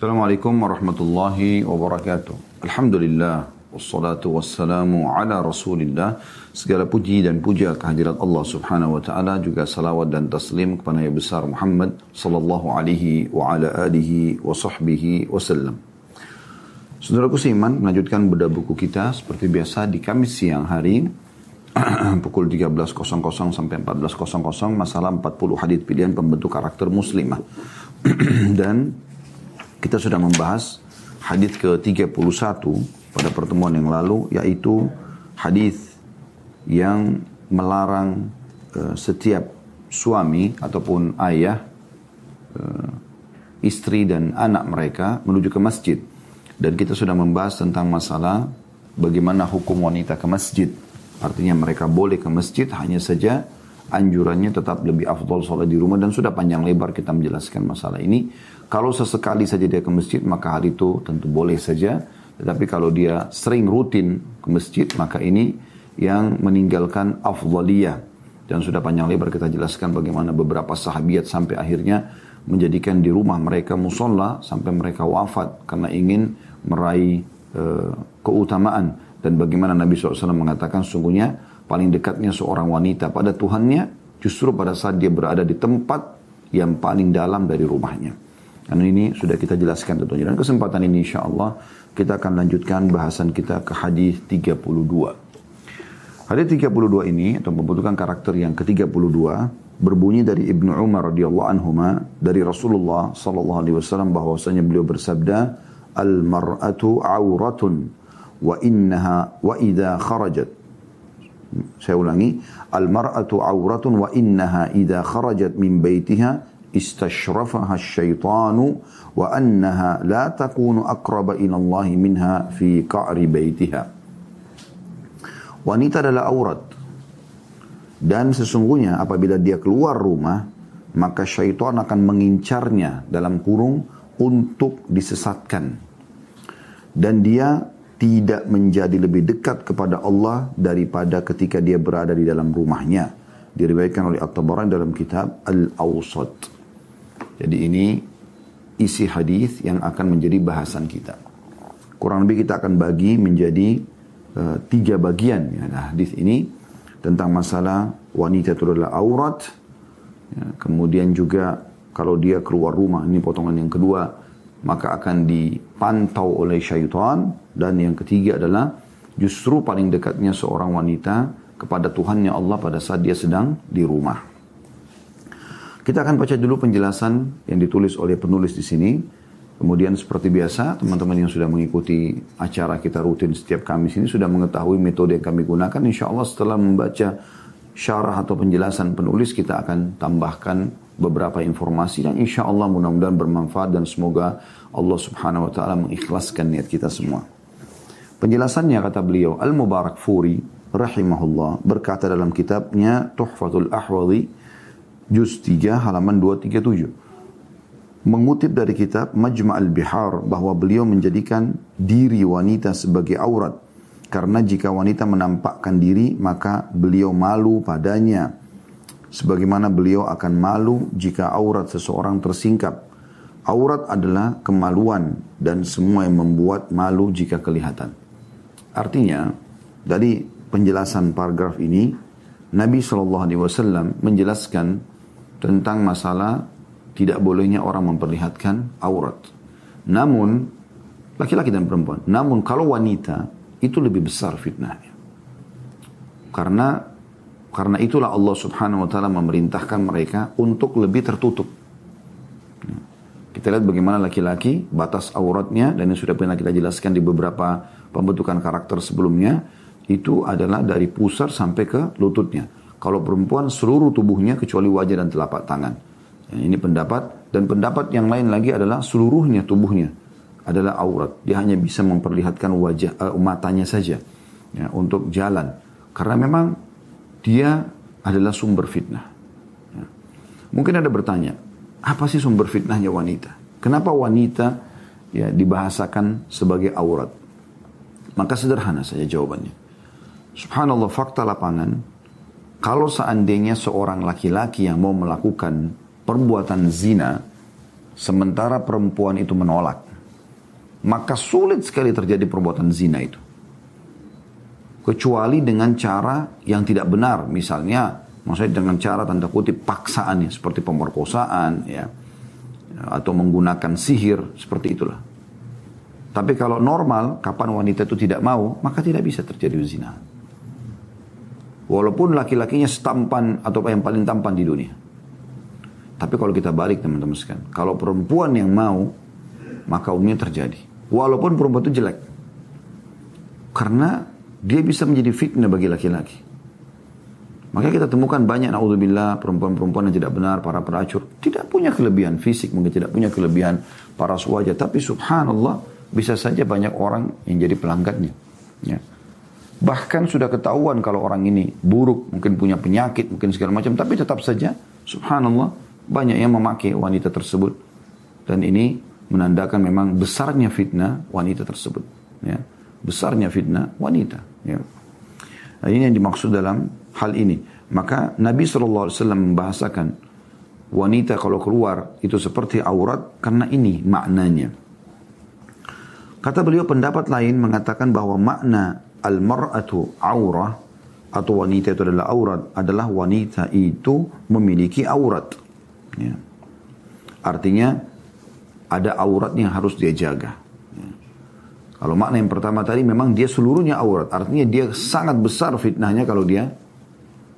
Assalamualaikum warahmatullahi wabarakatuh. Alhamdulillah wassalatu wassalamu ala Rasulillah. Segala puji dan puja kehadirat Allah Subhanahu wa taala juga salawat dan taslim kepada Nabi besar Muhammad sallallahu alaihi wa ala alihi wa sahbihi wasallam. Saudaraku seiman melanjutkan bedah buku kita seperti biasa di Kamis siang hari pukul 13.00 sampai 14.00 masalah 40 hadis pilihan pembentuk karakter muslimah. Dan kita sudah membahas hadis ke-31 pada pertemuan yang lalu yaitu hadis yang melarang uh, setiap suami ataupun ayah uh, istri dan anak mereka menuju ke masjid. Dan kita sudah membahas tentang masalah bagaimana hukum wanita ke masjid. Artinya mereka boleh ke masjid hanya saja anjurannya tetap lebih afdol sholat di rumah dan sudah panjang lebar kita menjelaskan masalah ini kalau sesekali saja dia ke masjid maka hal itu tentu boleh saja tetapi kalau dia sering rutin ke masjid maka ini yang meninggalkan afdaliyah. Dan sudah panjang lebar kita jelaskan bagaimana beberapa sahabiat sampai akhirnya menjadikan di rumah mereka musola sampai mereka wafat karena ingin meraih e, keutamaan. Dan bagaimana Nabi SAW mengatakan sungguhnya paling dekatnya seorang wanita pada Tuhannya justru pada saat dia berada di tempat yang paling dalam dari rumahnya. Dan ini sudah kita jelaskan tentunya. Dan kesempatan ini insya Allah kita akan lanjutkan bahasan kita ke hadis 32. Hadis 32 ini atau pembentukan karakter yang ke-32 berbunyi dari Ibnu Umar radhiyallahu anhu dari Rasulullah sallallahu alaihi wasallam bahwasanya beliau bersabda al mar'atu auratun wa innaha wa idza kharajat saya ulangi al mar'atu auratun wa innaha idza kharajat min baitiha istashrafaha asyaitanu wa annaha la takunu aqraba ila Allah minha fi qa'ri baitiha Wanita adalah aurat. Dan sesungguhnya apabila dia keluar rumah, maka syaitan akan mengincarnya dalam kurung untuk disesatkan. Dan dia tidak menjadi lebih dekat kepada Allah daripada ketika dia berada di dalam rumahnya. Diriwayatkan oleh At-Tabarani dalam kitab Al-Awsat. Jadi ini isi hadis yang akan menjadi bahasan kita. Kurang lebih kita akan bagi menjadi uh, tiga bagian ya, nah, hadis ini tentang masalah wanita itu adalah aurat. Ya, kemudian juga kalau dia keluar rumah, ini potongan yang kedua, maka akan dipantau oleh syaitan. Dan yang ketiga adalah justru paling dekatnya seorang wanita kepada Tuhannya Allah pada saat dia sedang di rumah. Kita akan baca dulu penjelasan yang ditulis oleh penulis di sini. Kemudian seperti biasa, teman-teman yang sudah mengikuti acara kita rutin setiap Kamis ini sudah mengetahui metode yang kami gunakan. Insya Allah setelah membaca syarah atau penjelasan penulis, kita akan tambahkan beberapa informasi dan insya Allah mudah-mudahan bermanfaat dan semoga Allah subhanahu wa ta'ala mengikhlaskan niat kita semua. Penjelasannya kata beliau, Al-Mubarak Furi rahimahullah berkata dalam kitabnya Tuhfatul Ahwadi juz 3 halaman 237 mengutip dari kitab Majma' al-Bihar bahwa beliau menjadikan diri wanita sebagai aurat. Karena jika wanita menampakkan diri maka beliau malu padanya. Sebagaimana beliau akan malu jika aurat seseorang tersingkap. Aurat adalah kemaluan dan semua yang membuat malu jika kelihatan. Artinya dari penjelasan paragraf ini Nabi SAW menjelaskan tentang masalah tidak bolehnya orang memperlihatkan aurat. Namun, laki-laki dan perempuan. Namun kalau wanita, itu lebih besar fitnahnya. Karena karena itulah Allah subhanahu wa ta'ala memerintahkan mereka untuk lebih tertutup. Kita lihat bagaimana laki-laki batas auratnya dan yang sudah pernah kita jelaskan di beberapa pembentukan karakter sebelumnya itu adalah dari pusar sampai ke lututnya. Kalau perempuan seluruh tubuhnya kecuali wajah dan telapak tangan. Ya, ini pendapat dan pendapat yang lain lagi adalah seluruhnya tubuhnya adalah aurat. Dia hanya bisa memperlihatkan wajah uh, matanya saja ya, untuk jalan. Karena memang dia adalah sumber fitnah. Ya. Mungkin ada bertanya, apa sih sumber fitnahnya wanita? Kenapa wanita ya dibahasakan sebagai aurat? Maka sederhana saja jawabannya. Subhanallah fakta lapangan, kalau seandainya seorang laki-laki yang mau melakukan perbuatan zina sementara perempuan itu menolak. maka sulit sekali terjadi perbuatan zina itu. Kecuali dengan cara yang tidak benar, misalnya maksudnya dengan cara tanda kutip paksaan ya, seperti pemerkosaan ya, atau menggunakan sihir, seperti itulah. Tapi kalau normal, kapan wanita itu tidak mau, maka tidak bisa terjadi zina. Walaupun laki-lakinya setampan atau yang paling tampan di dunia. Tapi kalau kita balik teman-teman sekalian, kalau perempuan yang mau, maka umumnya terjadi. Walaupun perempuan itu jelek. Karena dia bisa menjadi fitnah bagi laki-laki. Maka kita temukan banyak naudzubillah perempuan-perempuan yang tidak benar, para pelacur, tidak punya kelebihan fisik, mungkin tidak punya kelebihan para wajah, tapi subhanallah bisa saja banyak orang yang jadi pelanggannya. Ya. Bahkan sudah ketahuan kalau orang ini buruk, mungkin punya penyakit, mungkin segala macam, tapi tetap saja, subhanallah, banyak yang memakai wanita tersebut. Dan ini menandakan memang besarnya fitnah wanita tersebut. Ya. Besarnya fitnah wanita. Ya. Nah, ini yang dimaksud dalam hal ini. Maka Nabi SAW membahasakan wanita kalau keluar itu seperti aurat karena ini maknanya. Kata beliau pendapat lain mengatakan bahwa makna al-mar'atu aurah atau wanita itu adalah aurat adalah wanita itu memiliki aurat. Ya. Artinya ada aurat yang harus dia jaga. Ya. Kalau makna yang pertama tadi memang dia seluruhnya aurat. Artinya dia sangat besar fitnahnya kalau dia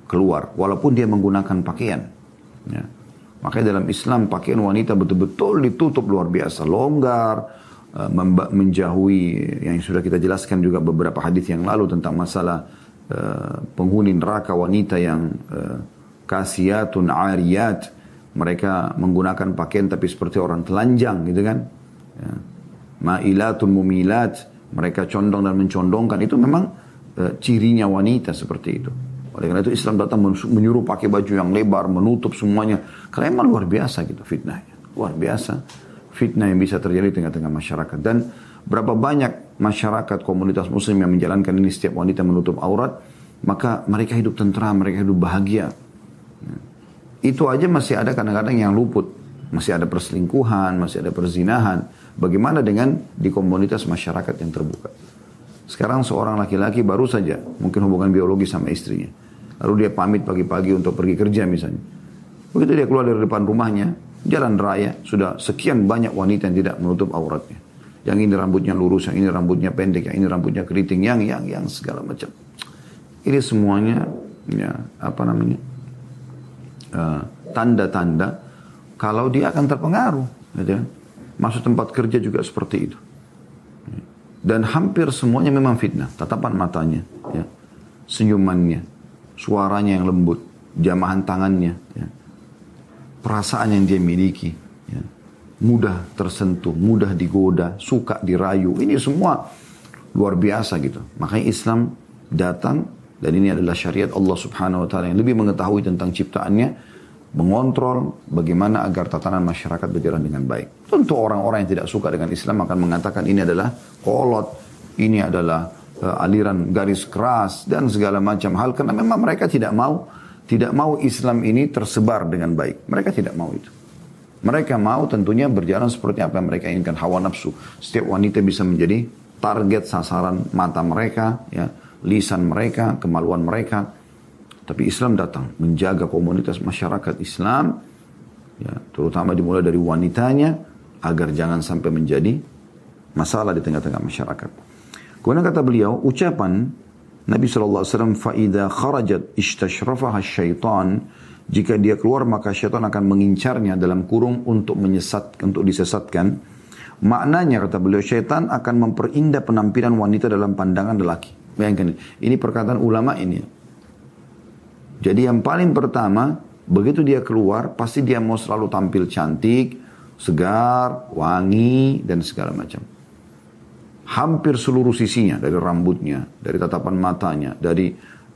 keluar. Walaupun dia menggunakan pakaian. Ya. Makanya dalam Islam pakaian wanita betul-betul ditutup luar biasa. Longgar, menjauhi yang sudah kita jelaskan juga beberapa hadis yang lalu tentang masalah uh, penghuni neraka wanita yang uh, kasiatun ariyat. Mereka menggunakan pakaian tapi seperti orang telanjang gitu kan? Ya. ma'ilatun mumilat. Mereka condong dan mencondongkan. Itu memang uh, cirinya wanita seperti itu. Oleh karena itu Islam datang menyuruh pakai baju yang lebar menutup semuanya. Karena emang luar biasa gitu fitnahnya. Luar biasa fitnah yang bisa terjadi di tengah-tengah masyarakat. Dan berapa banyak masyarakat komunitas muslim yang menjalankan ini setiap wanita menutup aurat, maka mereka hidup tentram, mereka hidup bahagia. Itu aja masih ada kadang-kadang yang luput. Masih ada perselingkuhan, masih ada perzinahan. Bagaimana dengan di komunitas masyarakat yang terbuka? Sekarang seorang laki-laki baru saja mungkin hubungan biologi sama istrinya. Lalu dia pamit pagi-pagi untuk pergi kerja misalnya. Begitu dia keluar dari depan rumahnya, jalan raya sudah sekian banyak wanita yang tidak menutup auratnya. Yang ini rambutnya lurus, yang ini rambutnya pendek, yang ini rambutnya keriting, yang yang yang segala macam. Ini semuanya ya apa namanya eh, tanda-tanda uh, kalau dia akan terpengaruh. Gitu. Kan. Masuk tempat kerja juga seperti itu. Dan hampir semuanya memang fitnah. Tatapan matanya, ya. senyumannya, suaranya yang lembut, jamahan tangannya. Ya perasaan yang dia miliki. Ya. Mudah tersentuh, mudah digoda, suka dirayu. Ini semua luar biasa gitu. Makanya Islam datang dan ini adalah syariat Allah subhanahu wa ta'ala yang lebih mengetahui tentang ciptaannya. Mengontrol bagaimana agar tatanan masyarakat berjalan dengan baik. Tentu orang-orang yang tidak suka dengan Islam akan mengatakan ini adalah kolot, ini adalah uh, aliran garis keras dan segala macam hal. Karena memang mereka tidak mau tidak mau Islam ini tersebar dengan baik. Mereka tidak mau itu. Mereka mau tentunya berjalan seperti apa yang mereka inginkan hawa nafsu. Setiap wanita bisa menjadi target sasaran mata mereka, ya, lisan mereka, kemaluan mereka. Tapi Islam datang menjaga komunitas masyarakat Islam, ya, terutama dimulai dari wanitanya, agar jangan sampai menjadi masalah di tengah-tengah masyarakat. Kemudian kata beliau, ucapan Nabi SAW, فَإِذَا خَرَجَتْ إِشْتَشْرَفَهَا الشَّيْطَانِ Jika dia keluar maka syaitan akan mengincarnya dalam kurung untuk menyesat, untuk disesatkan. Maknanya kata beliau, syaitan akan memperindah penampilan wanita dalam pandangan lelaki. Bayangkan, ini perkataan ulama ini. Jadi yang paling pertama, begitu dia keluar, pasti dia mau selalu tampil cantik, segar, wangi, dan segala macam hampir seluruh sisinya dari rambutnya, dari tatapan matanya, dari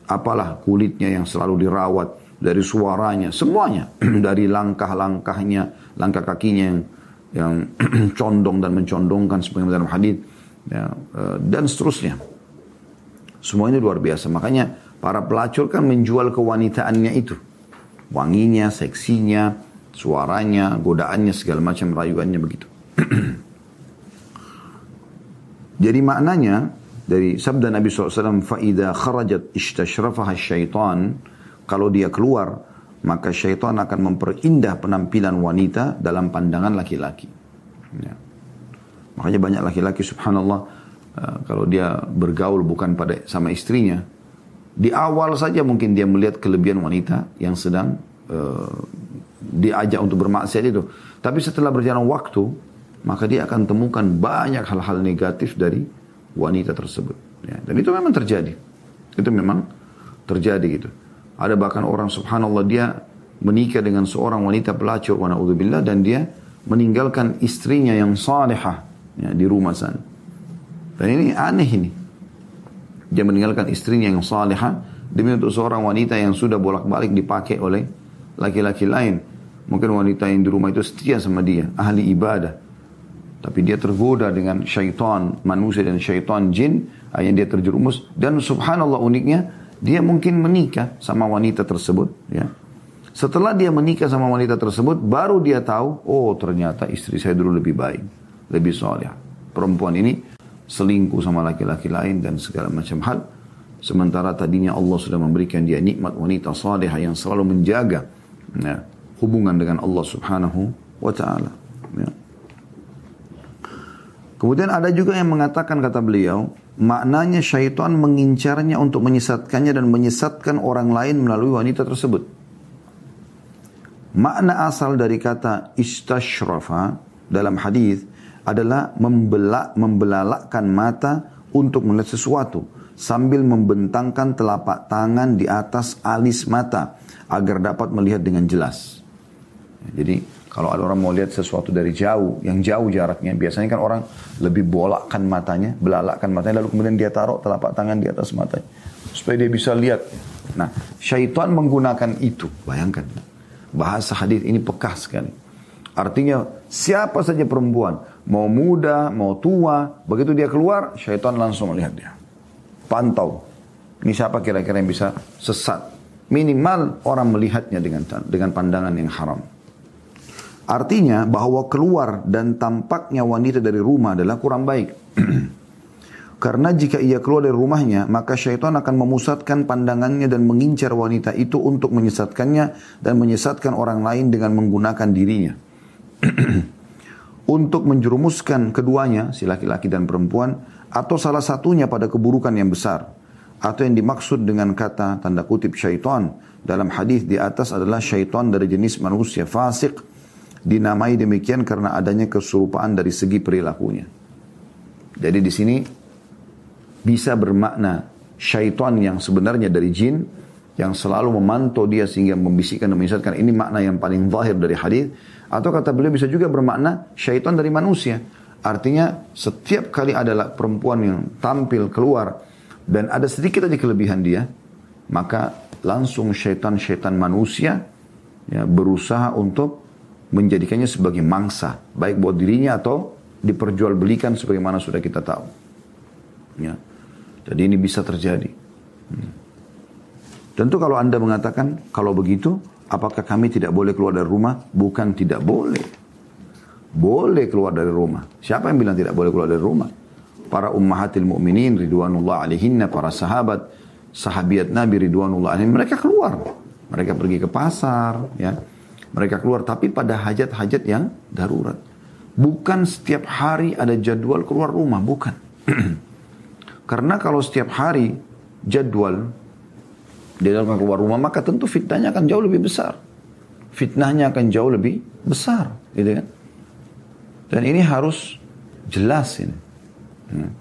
apalah kulitnya yang selalu dirawat, dari suaranya, semuanya, dari langkah-langkahnya, langkah kakinya yang yang condong dan mencondongkan sebagaimana dalam hadis ya, eh, dan seterusnya. Semua ini luar biasa. Makanya para pelacur kan menjual kewanitaannya itu. Wanginya, seksinya, suaranya, godaannya, segala macam rayuannya begitu. Jadi maknanya dari sabda Nabi SAW, faida kharajat istashrafaha syaitan, kalau dia keluar, maka syaitan akan memperindah penampilan wanita dalam pandangan laki-laki. Ya. Makanya banyak laki-laki subhanallah, uh, kalau dia bergaul bukan pada sama istrinya, di awal saja mungkin dia melihat kelebihan wanita yang sedang uh, diajak untuk bermaksiat itu. Tapi setelah berjalan waktu, maka dia akan temukan banyak hal-hal negatif dari wanita tersebut. Ya, dan itu memang terjadi. Itu memang terjadi gitu. Ada bahkan orang subhanallah dia menikah dengan seorang wanita pelacur wa naudzubillah dan dia meninggalkan istrinya yang salihah ya, di rumah sana. Dan ini aneh ini. Dia meninggalkan istrinya yang salihah demi untuk seorang wanita yang sudah bolak-balik dipakai oleh laki-laki lain. Mungkin wanita yang di rumah itu setia sama dia, ahli ibadah. Tapi dia tergoda dengan syaitan manusia dan syaitan jin, akhirnya dia terjerumus. Dan subhanallah uniknya, dia mungkin menikah sama wanita tersebut. Ya. Setelah dia menikah sama wanita tersebut, baru dia tahu, oh ternyata istri saya dulu lebih baik, lebih soleh. Perempuan ini selingkuh sama laki-laki lain dan segala macam hal. Sementara tadinya Allah sudah memberikan dia nikmat wanita saleh yang selalu menjaga ya, hubungan dengan Allah Subhanahu wa taala. Ya. Kemudian ada juga yang mengatakan kata beliau, maknanya syaitan mengincarnya untuk menyesatkannya dan menyesatkan orang lain melalui wanita tersebut. Makna asal dari kata istashrafa dalam hadis adalah membelak membelalakkan mata untuk melihat sesuatu sambil membentangkan telapak tangan di atas alis mata agar dapat melihat dengan jelas. Jadi kalau ada orang mau lihat sesuatu dari jauh, yang jauh jaraknya, biasanya kan orang lebih bolakkan matanya, belalakkan matanya, lalu kemudian dia taruh telapak tangan di atas matanya. Supaya dia bisa lihat. Nah, syaitan menggunakan itu. Bayangkan. Bahasa hadis ini pekah sekali. Artinya, siapa saja perempuan, mau muda, mau tua, begitu dia keluar, syaitan langsung melihat dia. Pantau. Ini siapa kira-kira yang bisa sesat Minimal orang melihatnya dengan dengan pandangan yang haram. Artinya bahwa keluar dan tampaknya wanita dari rumah adalah kurang baik. Karena jika ia keluar dari rumahnya, maka syaitan akan memusatkan pandangannya dan mengincar wanita itu untuk menyesatkannya dan menyesatkan orang lain dengan menggunakan dirinya. untuk menjerumuskan keduanya, si laki-laki dan perempuan, atau salah satunya pada keburukan yang besar atau yang dimaksud dengan kata tanda kutip syaitan dalam hadis di atas adalah syaitan dari jenis manusia fasik dinamai demikian karena adanya keserupaan dari segi perilakunya. Jadi di sini bisa bermakna syaitan yang sebenarnya dari jin yang selalu memantau dia sehingga membisikkan dan menyesatkan ini makna yang paling zahir dari hadis atau kata beliau bisa juga bermakna syaitan dari manusia. Artinya setiap kali ada perempuan yang tampil keluar dan ada sedikit aja kelebihan dia, maka langsung syaitan-syaitan manusia ya, berusaha untuk menjadikannya sebagai mangsa, baik buat dirinya atau diperjualbelikan sebagaimana sudah kita tahu. Ya. Jadi ini bisa terjadi. Hmm. Tentu kalau Anda mengatakan, kalau begitu, apakah kami tidak boleh keluar dari rumah? Bukan tidak boleh. Boleh keluar dari rumah. Siapa yang bilang tidak boleh keluar dari rumah? para ummahatil mu'minin ridwanullah alaihinna, para sahabat, sahabiat Nabi ridwanullah alaihin, mereka keluar. Mereka pergi ke pasar, ya. Mereka keluar tapi pada hajat-hajat yang darurat. Bukan setiap hari ada jadwal keluar rumah, bukan. Karena kalau setiap hari jadwal dia dalam keluar rumah, maka tentu fitnahnya akan jauh lebih besar. Fitnahnya akan jauh lebih besar, gitu kan? Dan ini harus jelas ini. Hmm.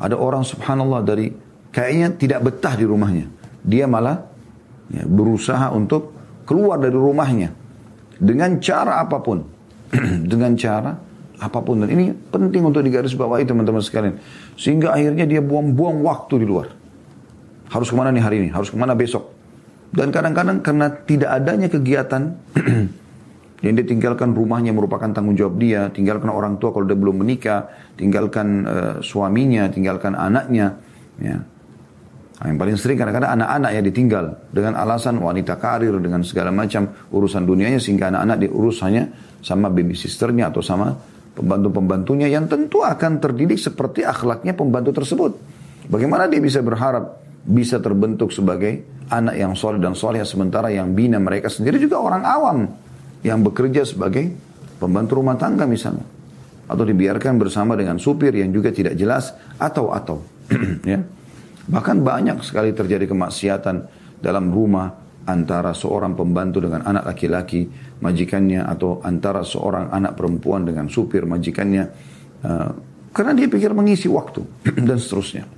Ada orang subhanallah dari kayaknya tidak betah di rumahnya. Dia malah ya, berusaha untuk keluar dari rumahnya dengan cara apa pun. dengan cara apa pun. Dan ini penting untuk digarisbawahi teman-teman sekalian. Sehingga akhirnya dia buang-buang waktu di luar. Harus ke mana nih hari ini? Harus ke mana besok? Dan kadang-kadang karena tidak adanya kegiatan yang dia tinggalkan rumahnya merupakan tanggung jawab dia, tinggalkan orang tua kalau dia belum menikah, tinggalkan uh, suaminya, tinggalkan anaknya. Ya. Nah, yang paling sering kadang-kadang anak-anak ya ditinggal dengan alasan wanita karir dengan segala macam urusan dunianya sehingga anak-anak diurus hanya sama baby sisternya atau sama pembantu-pembantunya yang tentu akan terdidik seperti akhlaknya pembantu tersebut. Bagaimana dia bisa berharap bisa terbentuk sebagai anak yang soleh dan soleh sementara yang bina mereka sendiri juga orang awam yang bekerja sebagai pembantu rumah tangga misalnya. Atau dibiarkan bersama dengan supir yang juga tidak jelas atau atau ya bahkan banyak sekali terjadi kemaksiatan dalam rumah antara seorang pembantu dengan anak laki-laki majikannya atau antara seorang anak perempuan dengan supir majikannya uh, karena dia pikir mengisi waktu dan seterusnya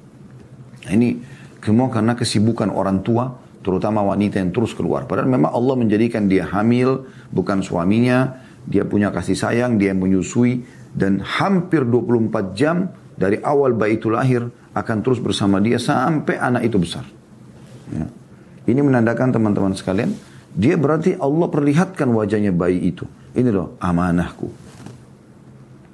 ini semua karena kesibukan orang tua, terutama wanita yang terus keluar. Padahal memang Allah menjadikan dia hamil, bukan suaminya. Dia punya kasih sayang, dia menyusui. Dan hampir 24 jam dari awal bayi itu lahir akan terus bersama dia sampai anak itu besar. Ya. Ini menandakan teman-teman sekalian, dia berarti Allah perlihatkan wajahnya bayi itu. Ini loh amanahku.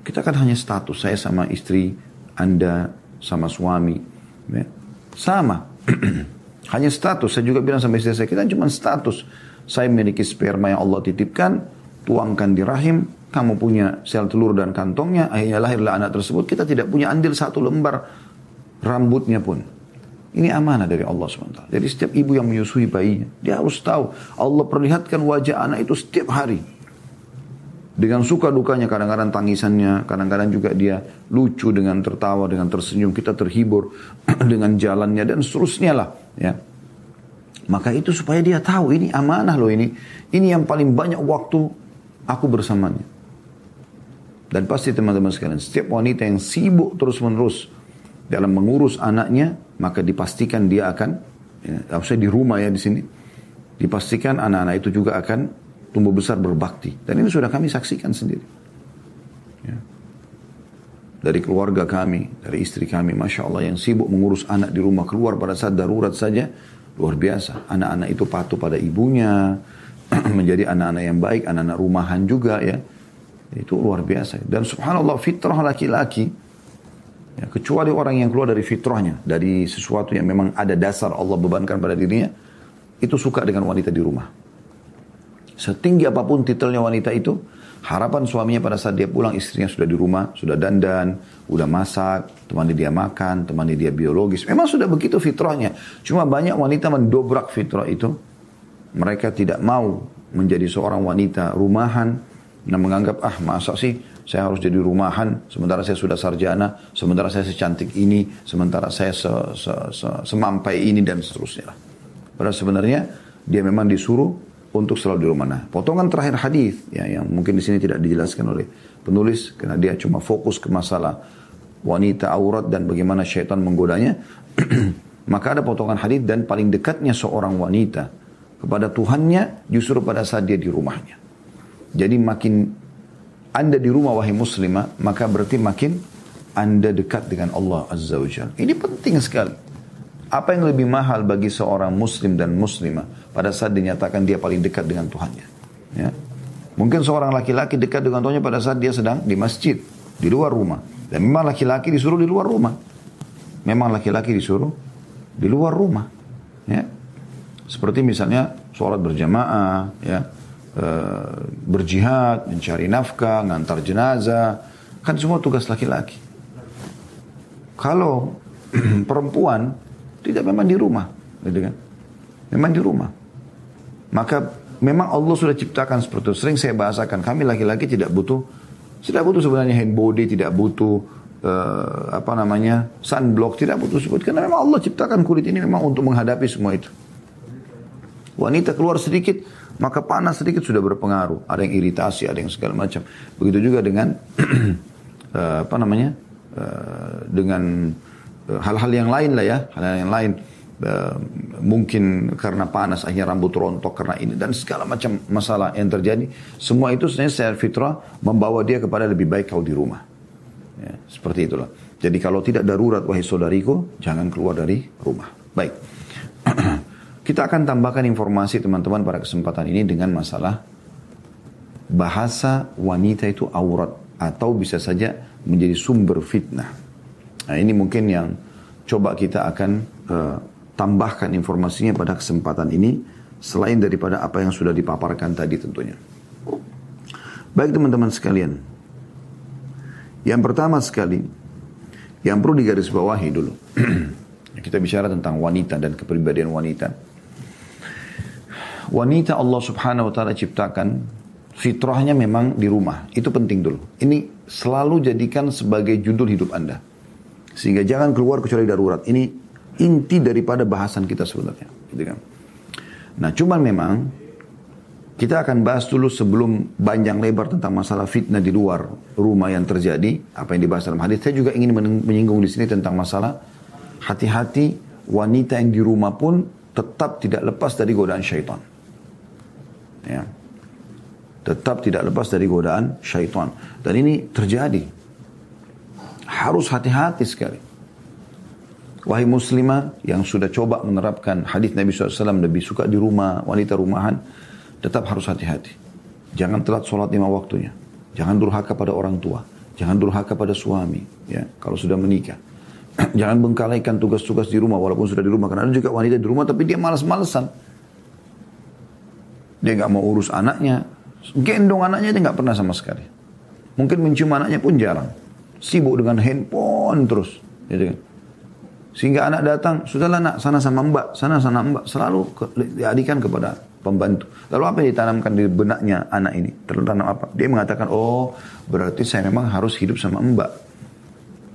Kita kan hanya status, saya sama istri, Anda sama suami. Ya. Sama. Hanya status. Saya juga bilang sama istri saya, kita cuma status. Saya memiliki sperma yang Allah titipkan, tuangkan di rahim, kamu punya sel telur dan kantongnya, akhirnya lahirlah anak tersebut, kita tidak punya andil satu lembar rambutnya pun. Ini amanah dari Allah SWT. Jadi setiap ibu yang menyusui bayinya, dia harus tahu Allah perlihatkan wajah anak itu setiap hari. Dengan suka dukanya, kadang-kadang tangisannya, kadang-kadang juga dia lucu dengan tertawa, dengan tersenyum, kita terhibur dengan jalannya dan seterusnya lah. Ya. Maka itu supaya dia tahu ini amanah loh ini. Ini yang paling banyak waktu aku bersamanya. Dan pasti teman-teman sekalian, setiap wanita yang sibuk terus-menerus dalam mengurus anaknya, maka dipastikan dia akan, ya, saya di rumah ya di sini, dipastikan anak-anak itu juga akan tumbuh besar berbakti. Dan ini sudah kami saksikan sendiri. Ya. Dari keluarga kami, dari istri kami, Masya Allah yang sibuk mengurus anak di rumah keluar pada saat darurat saja, luar biasa. Anak-anak itu patuh pada ibunya, menjadi anak-anak yang baik, anak-anak rumahan juga ya. Itu luar biasa. Dan subhanallah fitrah laki-laki, ya, kecuali orang yang keluar dari fitrahnya, dari sesuatu yang memang ada dasar Allah bebankan pada dirinya, itu suka dengan wanita di rumah. Setinggi apa pun titelnya wanita itu, harapan suaminya pada saat dia pulang istrinya sudah di rumah, sudah dandan, sudah masak, temani dia makan, temani dia biologis. Memang sudah begitu fitrahnya. Cuma banyak wanita mendobrak fitrah itu. Mereka tidak mau menjadi seorang wanita rumahan dan menganggap ah masa sih saya harus jadi rumahan sementara saya sudah sarjana, sementara saya secantik ini, sementara saya se, se, se, semampai ini dan seterusnya. Padahal sebenarnya dia memang disuruh untuk selalu di rumah. Nah, potongan terakhir hadis ya yang mungkin di sini tidak dijelaskan oleh penulis karena dia cuma fokus ke masalah wanita aurat dan bagaimana syaitan menggodanya. Maka ada potongan hadis dan paling dekatnya seorang wanita kepada Tuhannya justru pada saat dia di rumahnya. Jadi makin anda di rumah wahai muslimah, maka berarti makin anda dekat dengan Allah Azza wa. Ini penting sekali. Apa yang lebih mahal bagi seorang muslim dan muslimah pada saat dinyatakan dia paling dekat dengan Tuhannya? Ya. Mungkin seorang laki-laki dekat dengan Tuhannya pada saat dia sedang di masjid, di luar rumah. Dan memang laki-laki disuruh di luar rumah. Memang laki-laki disuruh di luar rumah. Ya. Seperti misalnya sholat berjamaah, ya, e, berjihad, mencari nafkah, ngantar jenazah, kan semua tugas laki-laki. Kalau perempuan tidak memang di rumah, gitu kan? Memang di rumah. Maka memang Allah sudah ciptakan seperti itu. Sering saya bahasakan, kami laki-laki tidak butuh, tidak butuh sebenarnya hand body, tidak butuh uh, apa namanya sunblock, tidak butuh sebut karena memang Allah ciptakan kulit ini memang untuk menghadapi semua itu. Wanita keluar sedikit, maka panas sedikit sudah berpengaruh. Ada yang iritasi, ada yang segala macam. Begitu juga dengan uh, apa namanya uh, dengan Eh, hal-hal yang lain lah ya, hal-hal yang lain. Mungkin karena panas akhirnya rambut rontok karena ini dan segala macam masalah yang terjadi semua itu sebenarnya secara fitrah membawa dia kepada lebih baik kau di rumah ya, seperti itulah jadi kalau tidak darurat wahai saudariku jangan keluar dari rumah baik kita akan tambahkan informasi teman-teman pada kesempatan ini dengan masalah bahasa wanita itu aurat atau bisa saja menjadi sumber fitnah Nah ini mungkin yang coba kita akan uh, tambahkan informasinya pada kesempatan ini selain daripada apa yang sudah dipaparkan tadi tentunya. Baik teman-teman sekalian. Yang pertama sekali, yang perlu digarisbawahi dulu. Kita bicara tentang wanita dan kepribadian wanita. Wanita Allah subhanahu wa ta'ala ciptakan, fitrahnya memang di rumah. Itu penting dulu. Ini selalu jadikan sebagai judul hidup Anda. Sehingga jangan keluar kecuali darurat. Ini inti daripada bahasan kita sebenarnya. Gitu kan? Nah cuman memang kita akan bahas dulu sebelum panjang lebar tentang masalah fitnah di luar rumah yang terjadi, apa yang dibahas dalam hadis. Saya juga ingin menyinggung di sini tentang masalah hati-hati wanita yang di rumah pun tetap tidak lepas dari godaan syaitan. Ya. Tetap tidak lepas dari godaan syaitan. Dan ini terjadi. Harus hati-hati sekali. Wahai muslimah yang sudah coba menerapkan hadis Nabi SAW lebih suka di rumah, wanita rumahan, tetap harus hati-hati. Jangan telat sholat lima waktunya. Jangan durhaka pada orang tua. Jangan durhaka pada suami. Ya, kalau sudah menikah. Jangan bengkalaikan tugas-tugas di rumah walaupun sudah di rumah. Karena ada juga wanita di rumah tapi dia malas-malesan. Dia nggak mau urus anaknya. Gendong anaknya dia nggak pernah sama sekali. Mungkin mencium anaknya pun jarang. Sibuk dengan handphone terus. Gitu kan. Sehingga anak datang, sudahlah nak, sana sama mbak, sana sama mbak. Selalu ke, diadikan kepada pembantu. Lalu apa yang ditanamkan di benaknya anak ini? Tertanam apa? Dia mengatakan, oh berarti saya memang harus hidup sama mbak.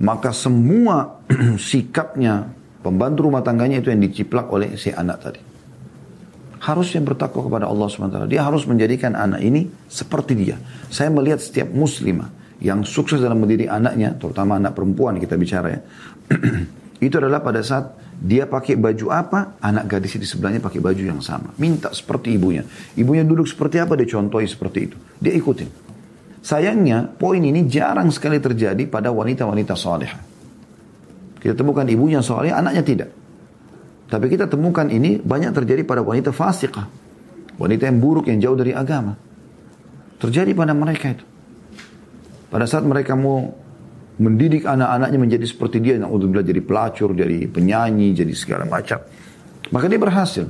Maka semua sikapnya pembantu rumah tangganya itu yang diciplak oleh si anak tadi. Harus yang bertakwa kepada Allah SWT. Dia harus menjadikan anak ini seperti dia. Saya melihat setiap muslimah yang sukses dalam mendidik anaknya, terutama anak perempuan kita bicara ya. Itu adalah pada saat dia pakai baju apa, anak gadis di sebelahnya pakai baju yang sama. Minta seperti ibunya. Ibunya duduk seperti apa, dia contohi seperti itu. Dia ikutin. Sayangnya, poin ini jarang sekali terjadi pada wanita-wanita soleh. Kita temukan ibunya soleh, anaknya tidak. Tapi kita temukan ini banyak terjadi pada wanita fasikah. Wanita yang buruk, yang jauh dari agama. Terjadi pada mereka itu. Pada saat mereka mau mendidik anak-anaknya menjadi seperti dia, yang untuk jadi pelacur, jadi penyanyi, jadi segala macam. Maka dia berhasil.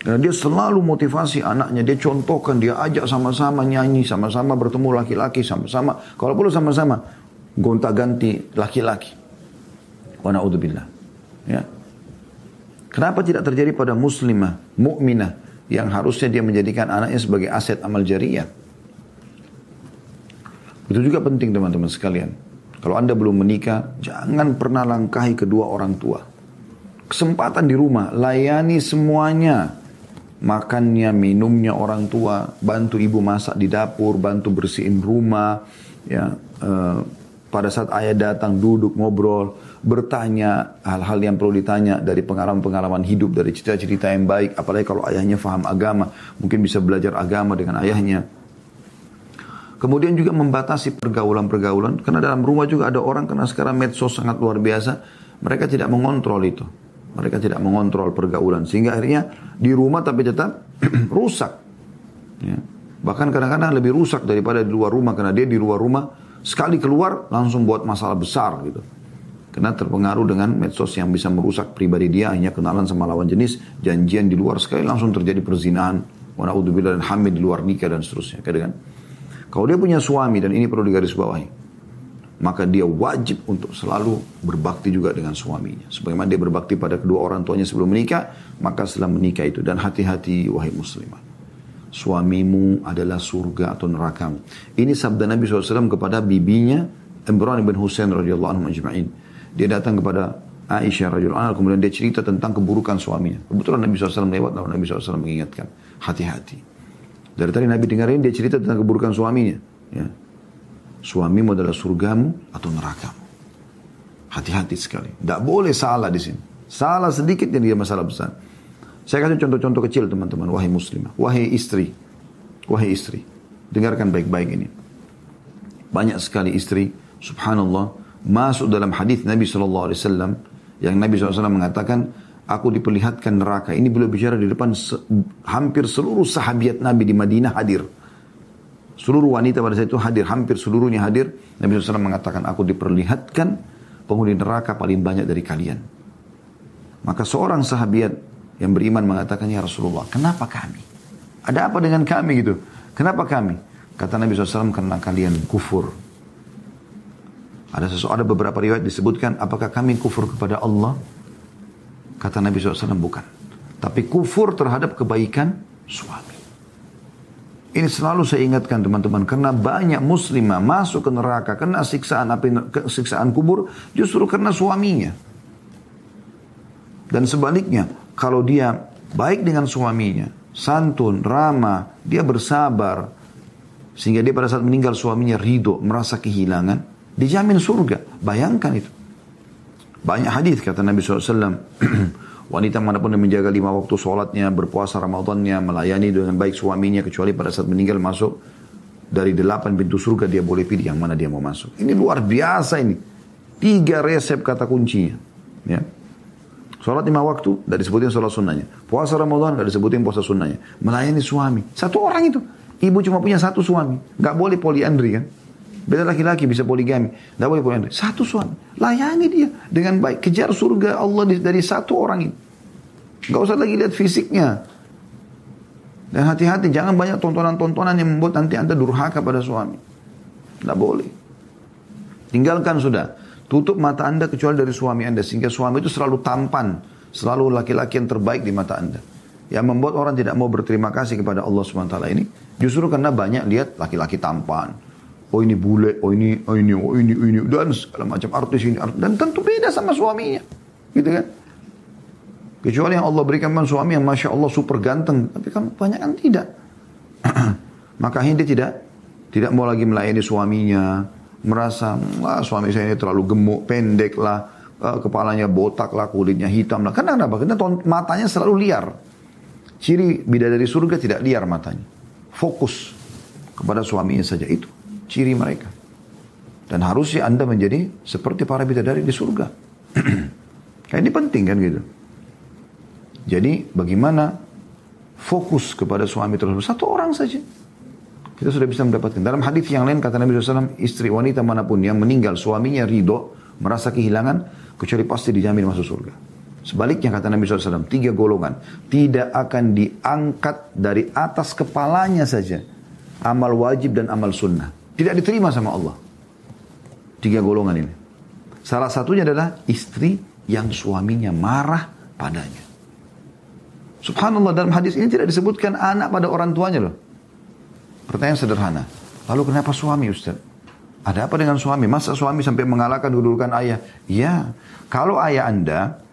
Karena dia selalu motivasi anaknya, dia contohkan, dia ajak sama-sama nyanyi, sama-sama bertemu laki-laki, sama-sama, kalau perlu sama-sama, gonta-ganti laki-laki. Wa na'udzubillah. Ya. Kenapa tidak terjadi pada muslimah, mukminah yang harusnya dia menjadikan anaknya sebagai aset amal jariah? Itu juga penting teman-teman sekalian. Kalau Anda belum menikah, jangan pernah langkahi kedua orang tua. Kesempatan di rumah, layani semuanya. Makannya, minumnya orang tua, bantu ibu masak di dapur, bantu bersihin rumah. Ya, eh, pada saat ayah datang duduk ngobrol, bertanya hal-hal yang perlu ditanya dari pengalaman-pengalaman hidup, dari cerita-cerita yang baik. Apalagi kalau ayahnya faham agama, mungkin bisa belajar agama dengan ayahnya Kemudian juga membatasi pergaulan-pergaulan. Karena dalam rumah juga ada orang, karena sekarang medsos sangat luar biasa. Mereka tidak mengontrol itu. Mereka tidak mengontrol pergaulan. Sehingga akhirnya di rumah tapi tetap rusak. Ya. Bahkan kadang-kadang lebih rusak daripada di luar rumah. Karena dia di luar rumah, sekali keluar langsung buat masalah besar gitu. Karena terpengaruh dengan medsos yang bisa merusak pribadi dia. Hanya kenalan sama lawan jenis, janjian di luar sekali langsung terjadi perzinahan. Wana'udzubillah dan hamil di luar nikah dan seterusnya. Kadang-kadang kalau dia punya suami dan ini perlu digarisbawahi, maka dia wajib untuk selalu berbakti juga dengan suaminya. Sebagaimana dia berbakti pada kedua orang tuanya sebelum menikah, maka setelah menikah itu. Dan hati-hati wahai muslimah. Suamimu adalah surga atau neraka. Ini sabda Nabi SAW kepada bibinya Imran bin Husain radhiyallahu anhu ajma'in. Dia datang kepada Aisyah radhiyallahu anha kemudian dia cerita tentang keburukan suaminya. Kebetulan Nabi SAW lewat lalu Nabi SAW mengingatkan hati-hati. Dari tadi Nabi dengarin dia cerita tentang keburukan suaminya. Ya. Suamimu adalah surgamu atau nerakamu. Hati-hati sekali. Tidak boleh salah di sini. Salah sedikit yang dia masalah besar. Saya kasih contoh-contoh kecil teman-teman. Wahai muslimah. Wahai istri. Wahai istri. Dengarkan baik-baik ini. Banyak sekali istri. Subhanallah. Masuk dalam hadis Nabi SAW. Yang Nabi SAW mengatakan aku diperlihatkan neraka. Ini beliau bicara di depan se hampir seluruh sahabiat Nabi di Madinah hadir. Seluruh wanita pada saat itu hadir, hampir seluruhnya hadir. Nabi SAW mengatakan, aku diperlihatkan penghuni neraka paling banyak dari kalian. Maka seorang sahabiat yang beriman mengatakan, Ya Rasulullah, kenapa kami? Ada apa dengan kami gitu? Kenapa kami? Kata Nabi SAW, karena kalian kufur. Ada sesuatu, ada beberapa riwayat disebutkan, apakah kami kufur kepada Allah? Kata Nabi SAW, bukan. Tapi kufur terhadap kebaikan suami. Ini selalu saya ingatkan teman-teman, karena banyak muslimah masuk ke neraka, kena siksaan api, siksaan kubur, justru karena suaminya. Dan sebaliknya, kalau dia baik dengan suaminya, santun, ramah, dia bersabar, sehingga dia pada saat meninggal suaminya ridho, merasa kehilangan, dijamin surga. Bayangkan itu. Banyak hadis kata Nabi SAW. Wanita mana pun yang menjaga lima waktu sholatnya, berpuasa Ramadannya, melayani dengan baik suaminya, kecuali pada saat meninggal masuk dari delapan pintu surga dia boleh pilih yang mana dia mau masuk. Ini luar biasa ini. Tiga resep kata kuncinya. Ya. Sholat lima waktu, tidak disebutin sholat sunnahnya. Puasa Ramadan, tidak disebutin puasa sunnahnya. Melayani suami. Satu orang itu. Ibu cuma punya satu suami. Gak boleh poliandri kan. Beda laki-laki bisa poligami. Tidak boleh poligami. Satu suami. Layani dia dengan baik. Kejar surga Allah dari satu orang ini. Gak usah lagi lihat fisiknya. Dan hati-hati jangan banyak tontonan-tontonan yang membuat nanti anda durhaka pada suami. Tidak boleh. Tinggalkan sudah. Tutup mata anda kecuali dari suami anda. Sehingga suami itu selalu tampan. Selalu laki-laki yang terbaik di mata anda. Yang membuat orang tidak mau berterima kasih kepada Allah SWT ini. Justru karena banyak lihat laki-laki tampan oh ini bule, oh ini, oh ini, oh ini, oh ini, dan segala macam artis ini, artis. dan tentu beda sama suaminya, gitu kan? Kecuali yang Allah berikan memang suami yang masya Allah super ganteng, tapi kan banyak kan tidak. Maka dia tidak tidak mau lagi melayani suaminya, merasa wah suami saya ini terlalu gemuk, pendek lah, uh, kepalanya botak lah, kulitnya hitam lah. Karena apa? Karena matanya selalu liar. Ciri bidadari surga tidak liar matanya. Fokus kepada suaminya saja itu ciri mereka. Dan harusnya Anda menjadi seperti para bidadari di surga. Kayak ini penting kan gitu. Jadi bagaimana fokus kepada suami tersebut satu orang saja. Kita sudah bisa mendapatkan. Dalam hadis yang lain kata Nabi SAW, istri wanita mana pun yang meninggal suaminya ridho, merasa kehilangan, kecuali pasti dijamin masuk surga. Sebaliknya kata Nabi SAW, tiga golongan tidak akan diangkat dari atas kepalanya saja amal wajib dan amal sunnah. Tidak diterima sama Allah. Tiga golongan ini. Salah satunya adalah istri yang suaminya marah padanya. Subhanallah dalam hadis ini tidak disebutkan anak pada orang tuanya loh. Pertanyaan sederhana. Lalu kenapa suami Ustaz? Ada apa dengan suami? Masa suami sampai mengalahkan kedudukan ayah? Ya, kalau ayah anda,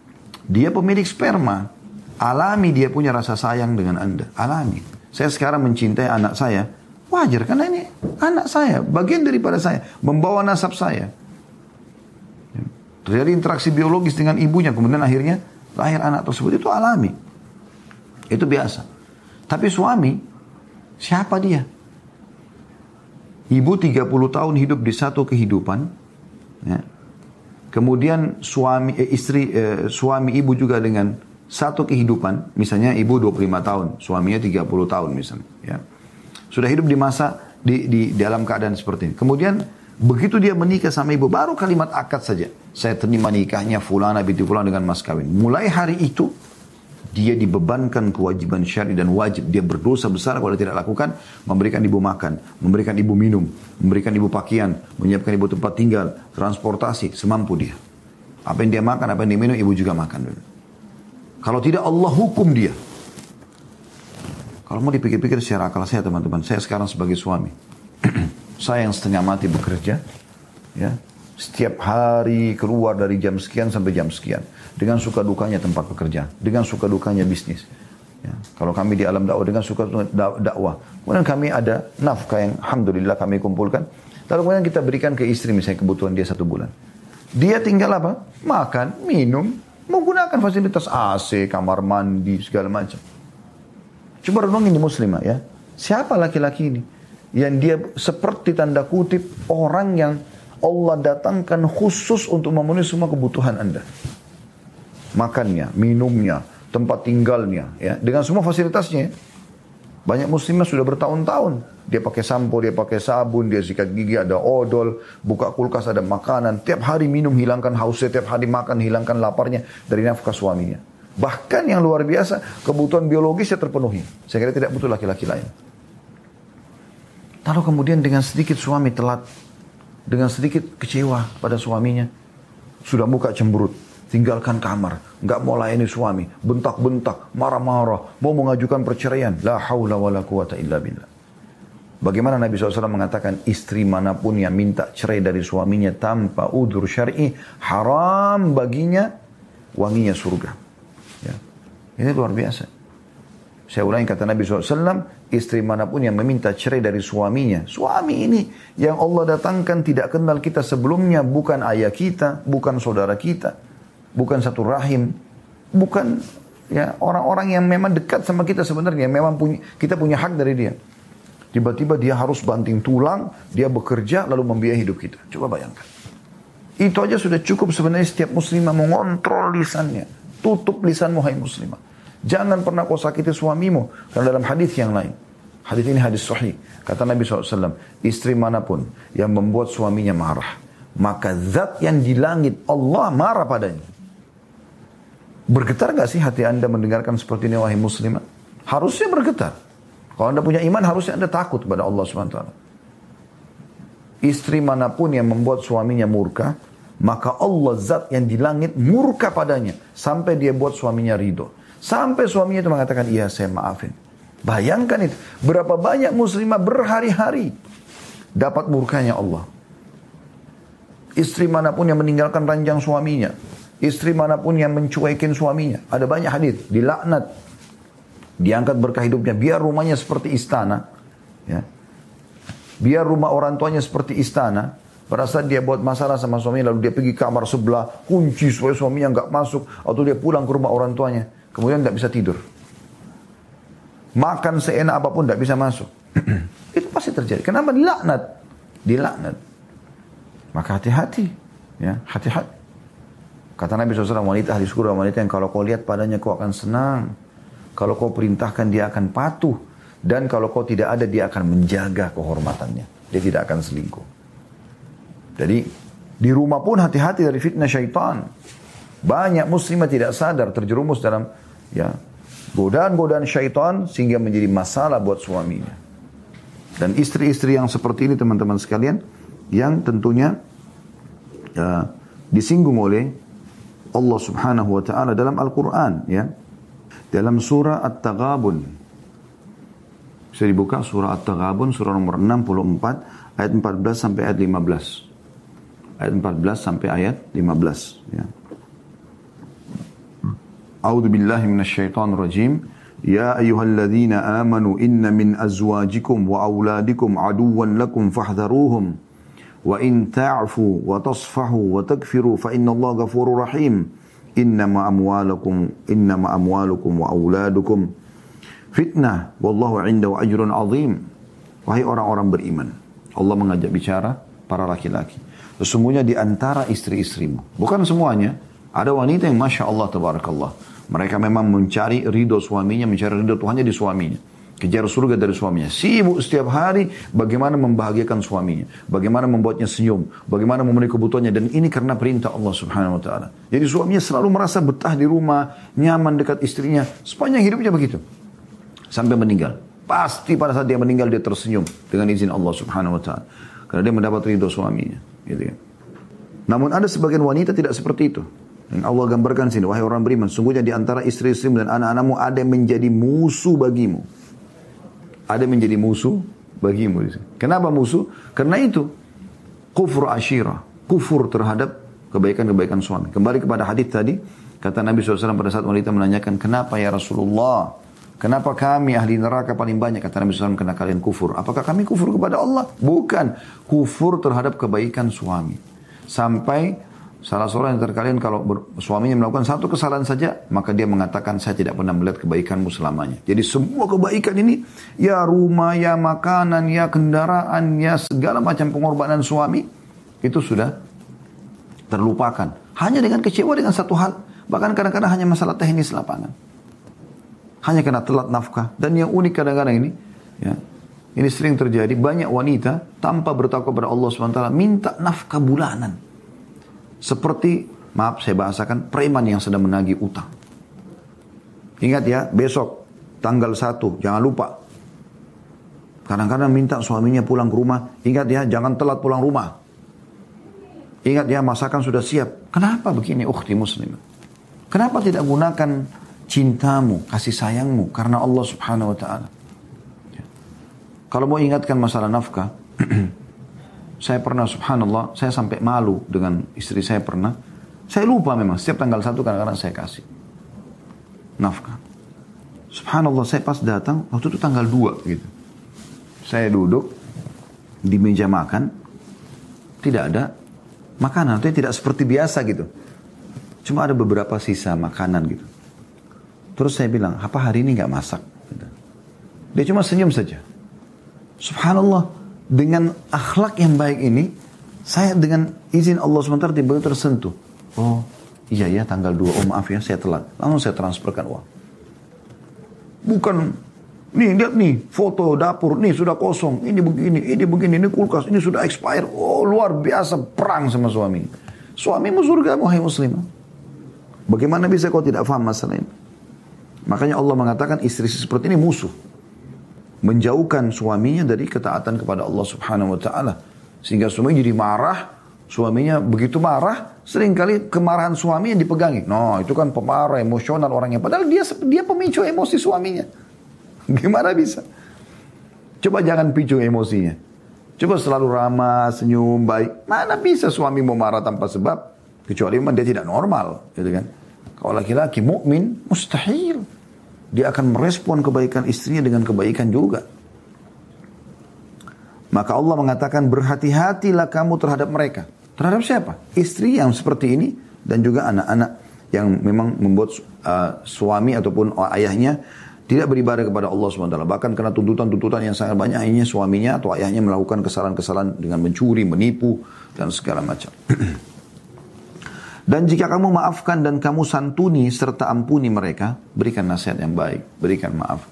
dia pemilik sperma. Alami dia punya rasa sayang dengan anda. Alami. Saya sekarang mencintai anak saya. Wajar karena ini anak saya, bagian daripada saya, membawa nasab saya. Terjadi interaksi biologis dengan ibunya, kemudian akhirnya lahir anak tersebut itu alami. Itu biasa. Tapi suami, siapa dia? Ibu 30 tahun hidup di satu kehidupan, ya. kemudian suami eh, istri eh, suami ibu juga dengan satu kehidupan, misalnya ibu 25 tahun, suaminya 30 tahun misalnya, ya sudah hidup di masa di, di dalam keadaan seperti ini. Kemudian begitu dia menikah sama ibu, baru kalimat akad saja. Saya terima nikahnya fulana binti fulana dengan mas kawin. Mulai hari itu dia dibebankan kewajiban syari dan wajib. Dia berdosa besar kalau tidak lakukan. Memberikan ibu makan, memberikan ibu minum, memberikan ibu pakaian, menyiapkan ibu tempat tinggal, transportasi, semampu dia. Apa yang dia makan, apa yang dia minum, ibu juga makan. Kalau tidak Allah hukum dia. Kalau mau dipikir-pikir secara akal saya teman-teman, saya sekarang sebagai suami, saya yang setengah mati bekerja, ya, setiap hari keluar dari jam sekian sampai jam sekian, dengan suka dukanya tempat pekerjaan, dengan suka dukanya bisnis. Ya, kalau kami di alam dakwah dengan suka dakwah, kemudian kami ada nafkah yang alhamdulillah kami kumpulkan, lalu kemudian kita berikan ke istri misalnya kebutuhan dia satu bulan. Dia tinggal apa? Makan, minum, menggunakan fasilitas AC, kamar mandi, segala macam. Coba renungin di muslimah ya. Siapa laki-laki ini? Yang dia seperti tanda kutip orang yang Allah datangkan khusus untuk memenuhi semua kebutuhan Anda. Makannya, minumnya, tempat tinggalnya, ya, dengan semua fasilitasnya. Banyak muslimah sudah bertahun-tahun. Dia pakai sampo, dia pakai sabun, dia sikat gigi, ada odol, buka kulkas, ada makanan. Tiap hari minum, hilangkan hausnya, tiap hari makan, hilangkan laparnya dari nafkah suaminya. Bahkan yang luar biasa, kebutuhan biologisnya terpenuhi. Saya kira tidak butuh laki-laki lain. Lalu kemudian dengan sedikit suami telat dengan sedikit kecewa pada suaminya. Sudah muka cemberut, tinggalkan kamar, nggak mau layani suami, bentak-bentak, marah-marah, mau mengajukan perceraian. La haula wa la quwata illa billah. Bagaimana Nabi SAW mengatakan istri mana pun yang minta cerai dari suaminya tanpa udur syar'i haram baginya wanginya surga. Ini luar biasa. Saya ulangi kata Nabi SAW, istri mana pun yang meminta cerai dari suaminya. Suami ini yang Allah datangkan tidak kenal kita sebelumnya, bukan ayah kita, bukan saudara kita, bukan satu rahim, bukan ya orang-orang yang memang dekat sama kita sebenarnya, memang punya, kita punya hak dari dia. Tiba-tiba dia harus banting tulang, dia bekerja lalu membiayai hidup kita. Coba bayangkan. Itu aja sudah cukup sebenarnya setiap muslimah mengontrol lisannya. Tutup lisan hai muslimah. Jangan pernah kau sakiti suamimu. Karena dalam hadis yang lain. Hadis ini hadis sahih. Kata Nabi SAW, istri mana pun yang membuat suaminya marah. Maka zat yang di langit Allah marah padanya. Bergetar gak sih hati anda mendengarkan seperti ini wahai muslimah? Harusnya bergetar. Kalau anda punya iman harusnya anda takut kepada Allah SWT. Istri mana pun yang membuat suaminya murka, maka Allah zat yang di langit murka padanya. Sampai dia buat suaminya ridho. Sampai suaminya itu mengatakan, iya saya maafin. Bayangkan itu. Berapa banyak muslimah berhari-hari dapat murkanya Allah. Istri mana pun yang meninggalkan ranjang suaminya. Istri mana pun yang mencuekin suaminya. Ada banyak hadis dilaknat diangkat berkah hidupnya, biar rumahnya seperti istana, ya. Biar rumah orang tuanya seperti istana, pada saat dia buat masalah sama suaminya, lalu dia pergi kamar sebelah, kunci supaya suaminya nggak masuk, atau dia pulang ke rumah orang tuanya, kemudian nggak bisa tidur. Makan seenak apa pun nggak bisa masuk. Itu pasti terjadi. Kenapa dilaknat? Dilaknat. Maka hati-hati, ya hati-hati. Kata Nabi SAW, wanita ahli surga, wanita yang kalau kau lihat padanya kau akan senang. Kalau kau perintahkan dia akan patuh. Dan kalau kau tidak ada dia akan menjaga kehormatannya. Dia tidak akan selingkuh. Jadi di rumah pun hati-hati dari fitnah syaitan. Banyak muslimah tidak sadar terjerumus dalam ya godaan-godaan syaitan sehingga menjadi masalah buat suaminya. Dan istri-istri yang seperti ini teman-teman sekalian yang tentunya ya, disinggung oleh Allah Subhanahu wa taala dalam Al-Qur'an ya dalam surah At-Taghabun. Bisa dibuka surah At-Taghabun surah nomor 64 ayat 14 sampai ayat 15. Ayat 14 sampai ayat 15 ya. A'udzu billahi minasyaitonir rajim. Ya ayyuhalladzina amanu inna min azwajikum wa auladikum aduwwan lakum fahdharuhum. Wa in ta'fu wa wa takfiru fa inna Allah ghafurur rahim. innama amwalukum innama amwalukum wa auladukum fitnah wallahu indahu ajrun wahai orang-orang beriman Allah mengajak bicara para laki-laki sesungguhnya di antara istri-istrimu bukan semuanya ada wanita yang masya Allah tabarakallah mereka memang mencari ridho suaminya mencari ridho Tuhannya di suaminya Kejar surga dari suaminya. Sibuk setiap hari bagaimana membahagiakan suaminya. Bagaimana membuatnya senyum. Bagaimana memenuhi kebutuhannya. Dan ini karena perintah Allah subhanahu wa ta'ala. Jadi suaminya selalu merasa betah di rumah. Nyaman dekat istrinya. Sepanjang hidupnya begitu. Sampai meninggal. Pasti pada saat dia meninggal dia tersenyum. Dengan izin Allah subhanahu wa ta'ala. Karena dia mendapat ridho suaminya. Gitu kan. Namun ada sebagian wanita tidak seperti itu. Yang Allah gambarkan sini, wahai orang beriman, sungguhnya di antara istri-istrimu dan anak-anakmu ada yang menjadi musuh bagimu ada menjadi musuh bagimu. Kenapa musuh? Karena itu kufur ashira, kufur terhadap kebaikan-kebaikan suami. Kembali kepada hadis tadi, kata Nabi SAW pada saat wanita menanyakan, kenapa ya Rasulullah? Kenapa kami ahli neraka paling banyak? Kata Nabi SAW, karena kalian kufur. Apakah kami kufur kepada Allah? Bukan. Kufur terhadap kebaikan suami. Sampai Salah seorang yang terkalian kalau suaminya melakukan satu kesalahan saja, maka dia mengatakan saya tidak pernah melihat kebaikanmu selamanya. Jadi semua kebaikan ini, ya rumah, ya makanan, ya kendaraan, ya segala macam pengorbanan suami, itu sudah terlupakan. Hanya dengan kecewa dengan satu hal. Bahkan kadang-kadang hanya masalah teknis lapangan. Hanya karena telat nafkah. Dan yang unik kadang-kadang ini, ya, ini sering terjadi, banyak wanita tanpa bertakwa kepada Allah SWT minta nafkah bulanan. Seperti, maaf saya bahasakan, preman yang sedang menagih utang. Ingat ya, besok tanggal 1, jangan lupa. Kadang-kadang minta suaminya pulang ke rumah, ingat ya, jangan telat pulang rumah. Ingat ya masakan sudah siap. Kenapa begini ukhti muslim? Kenapa tidak gunakan cintamu, kasih sayangmu karena Allah subhanahu wa ta'ala? Kalau mau ingatkan masalah nafkah, saya pernah subhanallah, saya sampai malu dengan istri saya pernah. Saya lupa memang, setiap tanggal satu kadang-kadang saya kasih nafkah. Subhanallah saya pas datang, waktu itu tanggal 2 gitu. Saya duduk di meja makan, tidak ada makanan, itu tidak seperti biasa gitu. Cuma ada beberapa sisa makanan gitu. Terus saya bilang, apa hari ini nggak masak? Gitu. Dia cuma senyum saja. Subhanallah, dengan akhlak yang baik ini, saya dengan izin Allah SWT tiba-tiba tersentuh. Oh, iya ya tanggal 2, oh maaf ya saya telat. Langsung saya transferkan uang. Bukan Nih lihat nih foto dapur nih sudah kosong. Ini begini, ini begini, ini kulkas, ini sudah expire. Oh luar biasa perang sama suami. Suamimu surga wahai muslim. Bagaimana bisa kau tidak faham masalah ini? Makanya Allah mengatakan istri seperti ini musuh. Menjauhkan suaminya dari ketaatan kepada Allah subhanahu wa ta'ala. Sehingga suaminya jadi marah. Suaminya begitu marah. Seringkali kemarahan suami yang dipegangi. No itu kan pemarah, emosional orangnya. Padahal dia dia pemicu emosi suaminya. Gimana bisa? Coba jangan picu emosinya. Coba selalu ramah, senyum, baik. Mana bisa suami mau marah tanpa sebab? Kecuali memang dia tidak normal, gitu kan? Kalau laki-laki mukmin mustahil. Dia akan merespon kebaikan istrinya dengan kebaikan juga. Maka Allah mengatakan berhati-hatilah kamu terhadap mereka. Terhadap siapa? Istri yang seperti ini dan juga anak-anak yang memang membuat uh, suami ataupun ayahnya tidak beribadah kepada Allah SWT. Bahkan karena tuntutan-tuntutan yang sangat banyak, akhirnya suaminya atau ayahnya melakukan kesalahan-kesalahan dengan mencuri, menipu, dan segala macam. dan jika kamu maafkan dan kamu santuni serta ampuni mereka, berikan nasihat yang baik, berikan maaf.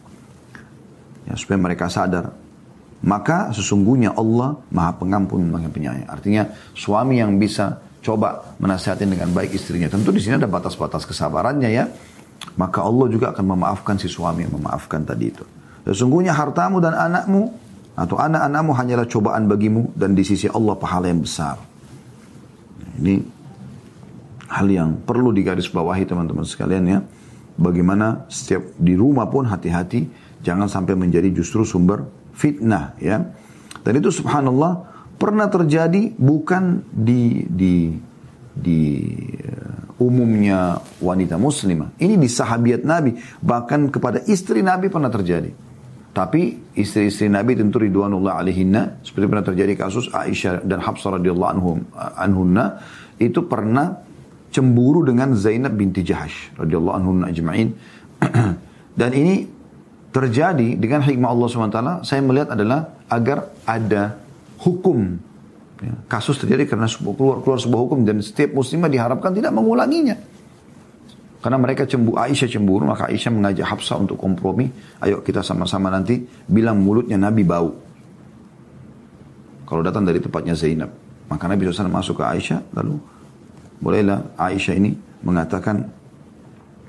Ya, supaya mereka sadar. Maka sesungguhnya Allah maha pengampun, maha penyayang. Artinya suami yang bisa coba menasihatin dengan baik istrinya. Tentu di sini ada batas-batas kesabarannya ya maka Allah juga akan memaafkan si suami yang memaafkan tadi itu. Sesungguhnya hartamu dan anakmu atau anak-anakmu hanyalah cobaan bagimu dan di sisi Allah pahala yang besar. Ini hal yang perlu digarisbawahi teman-teman sekalian ya. Bagaimana setiap di rumah pun hati-hati jangan sampai menjadi justru sumber fitnah ya. Dan itu subhanallah pernah terjadi bukan di di di umumnya wanita muslimah. Ini di sahabiat Nabi. Bahkan kepada istri Nabi pernah terjadi. Tapi istri-istri Nabi tentu ridwanullah alaihinna. Seperti pernah terjadi kasus Aisyah dan Hafsah radhiyallahu anhum, anhunna. Itu pernah cemburu dengan Zainab binti Jahash radhiyallahu anhunna ajma'in. dan ini terjadi dengan hikmah Allah SWT. Saya melihat adalah agar ada hukum Ya, kasus terjadi karena keluar, keluar sebuah hukum dan setiap muslimah diharapkan tidak mengulanginya. Karena mereka cemburu, Aisyah cemburu, maka Aisyah mengajak Hafsah untuk kompromi. Ayo kita sama-sama nanti bilang mulutnya Nabi bau. Kalau datang dari tempatnya Zainab. Maka Nabi SAW masuk ke Aisyah, lalu bolehlah Aisyah ini mengatakan,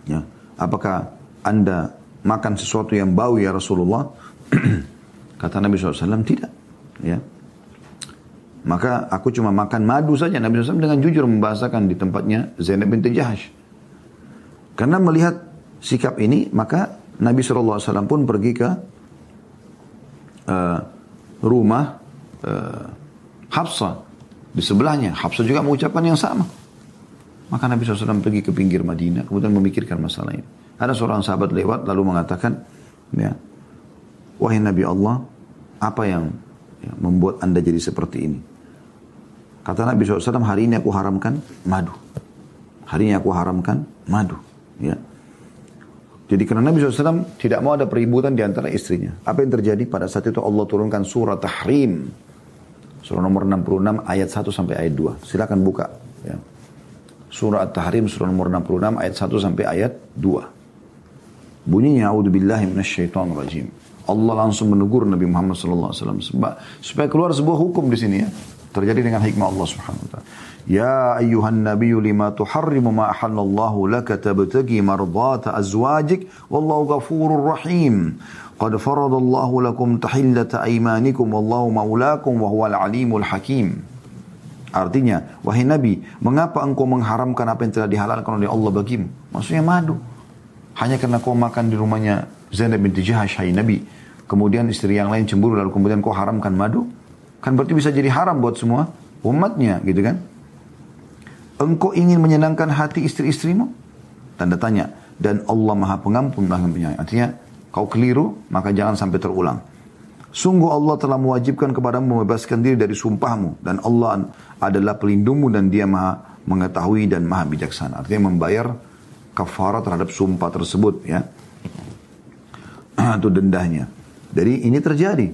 ya, apakah anda makan sesuatu yang bau ya Rasulullah? Kata Nabi SAW, tidak. Ya, maka aku cuma makan madu saja. Nabi SAW dengan jujur membahasakan di tempatnya Zainab binti Jahash. Karena melihat sikap ini, maka Nabi SAW pun pergi ke uh, rumah uh. Di sebelahnya, Hafsah juga mengucapkan yang sama. Maka Nabi SAW pergi ke pinggir Madinah, kemudian memikirkan masalah ini. Ada seorang sahabat lewat, lalu mengatakan, ya, Wahai Nabi Allah, apa yang ya, membuat anda jadi seperti ini? Kata Nabi SAW, hari ini aku haramkan madu. Hari ini aku haramkan madu. Ya. Jadi karena Nabi SAW tidak mau ada peributan di antara istrinya. Apa yang terjadi? Pada saat itu Allah turunkan surah Tahrim. Surah nomor 66 ayat 1 sampai ayat 2. Silakan buka. Ya. Surah At-Tahrim surah nomor 66 ayat 1 sampai ayat 2. Bunyinya A'udzubillahi rajim. Allah langsung menegur Nabi Muhammad SAW supaya keluar sebuah hukum di sini ya. Terjadi dengan hikmah Allah Subhanahu wa taala. Ya ayyuhan nabiyyu lima tuharrimu ma ahallallahu laka tabtagi mardata azwajik wallahu ghafurur rahim. Qad faradallahu lakum tahillata aymanikum wallahu maulakum wa huwal alimul hakim. Artinya, wahai Nabi, mengapa engkau mengharamkan apa yang telah dihalalkan oleh Allah bagimu? Maksudnya madu. Hanya karena kau makan di rumahnya Zainab binti Jahash, hai Nabi. Kemudian istri yang lain cemburu lalu kemudian kau haramkan madu. Kan berarti bisa jadi haram buat semua umatnya gitu kan. Engkau ingin menyenangkan hati istri-istrimu? Tanda tanya. Dan Allah maha pengampun maha penyayang. Artinya kau keliru maka jangan sampai terulang. Sungguh Allah telah mewajibkan kepadamu membebaskan diri dari sumpahmu. Dan Allah adalah pelindungmu dan dia maha mengetahui dan maha bijaksana. Artinya membayar kafarat terhadap sumpah tersebut ya. Itu dendahnya. Jadi ini terjadi.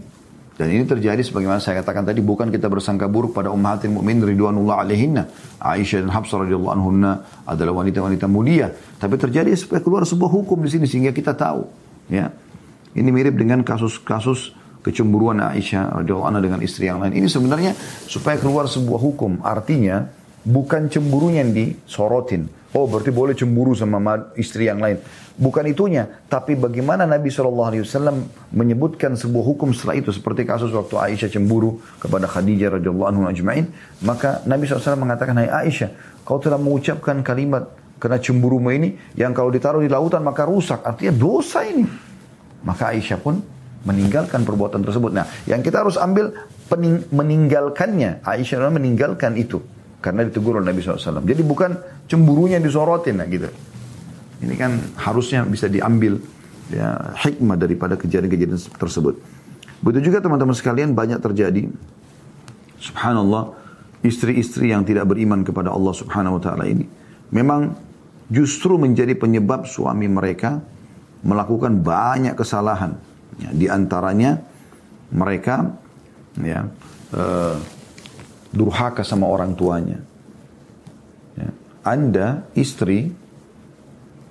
Dan ini terjadi sebagaimana saya katakan tadi bukan kita bersangka buruk pada ummahatil mukmin ridwanullah alaihinna. Aisyah dan Hafsah radhiyallahu anhunna adalah wanita-wanita mulia, tapi terjadi supaya keluar sebuah hukum di sini sehingga kita tahu, ya. Ini mirip dengan kasus-kasus kecemburuan Aisyah radhiyallahu anha dengan istri yang lain. Ini sebenarnya supaya keluar sebuah hukum. Artinya bukan cemburunya yang disorotin. Oh berarti boleh cemburu sama istri yang lain. Bukan itunya, tapi bagaimana Nabi SAW menyebutkan sebuah hukum setelah itu. Seperti kasus waktu Aisyah cemburu kepada Khadijah radhiyallahu anhu ajma'in. Maka Nabi SAW mengatakan, Hai Aisyah, kau telah mengucapkan kalimat karena cemburumu ini yang kalau ditaruh di lautan maka rusak. Artinya dosa ini. Maka Aisyah pun meninggalkan perbuatan tersebut. Nah, yang kita harus ambil pening meninggalkannya. Aisyah meninggalkan itu karena ditegur oleh Nabi SAW. Jadi bukan cemburunya disorotin, nah gitu. Ini kan harusnya bisa diambil ya hikmah daripada kejadian-kejadian tersebut. Begitu juga teman-teman sekalian banyak terjadi. Subhanallah, istri-istri yang tidak beriman kepada Allah Subhanahu wa taala ini memang justru menjadi penyebab suami mereka melakukan banyak kesalahan Ya, di antaranya mereka ya uh, durhaka sama orang tuanya. Ya. Anda istri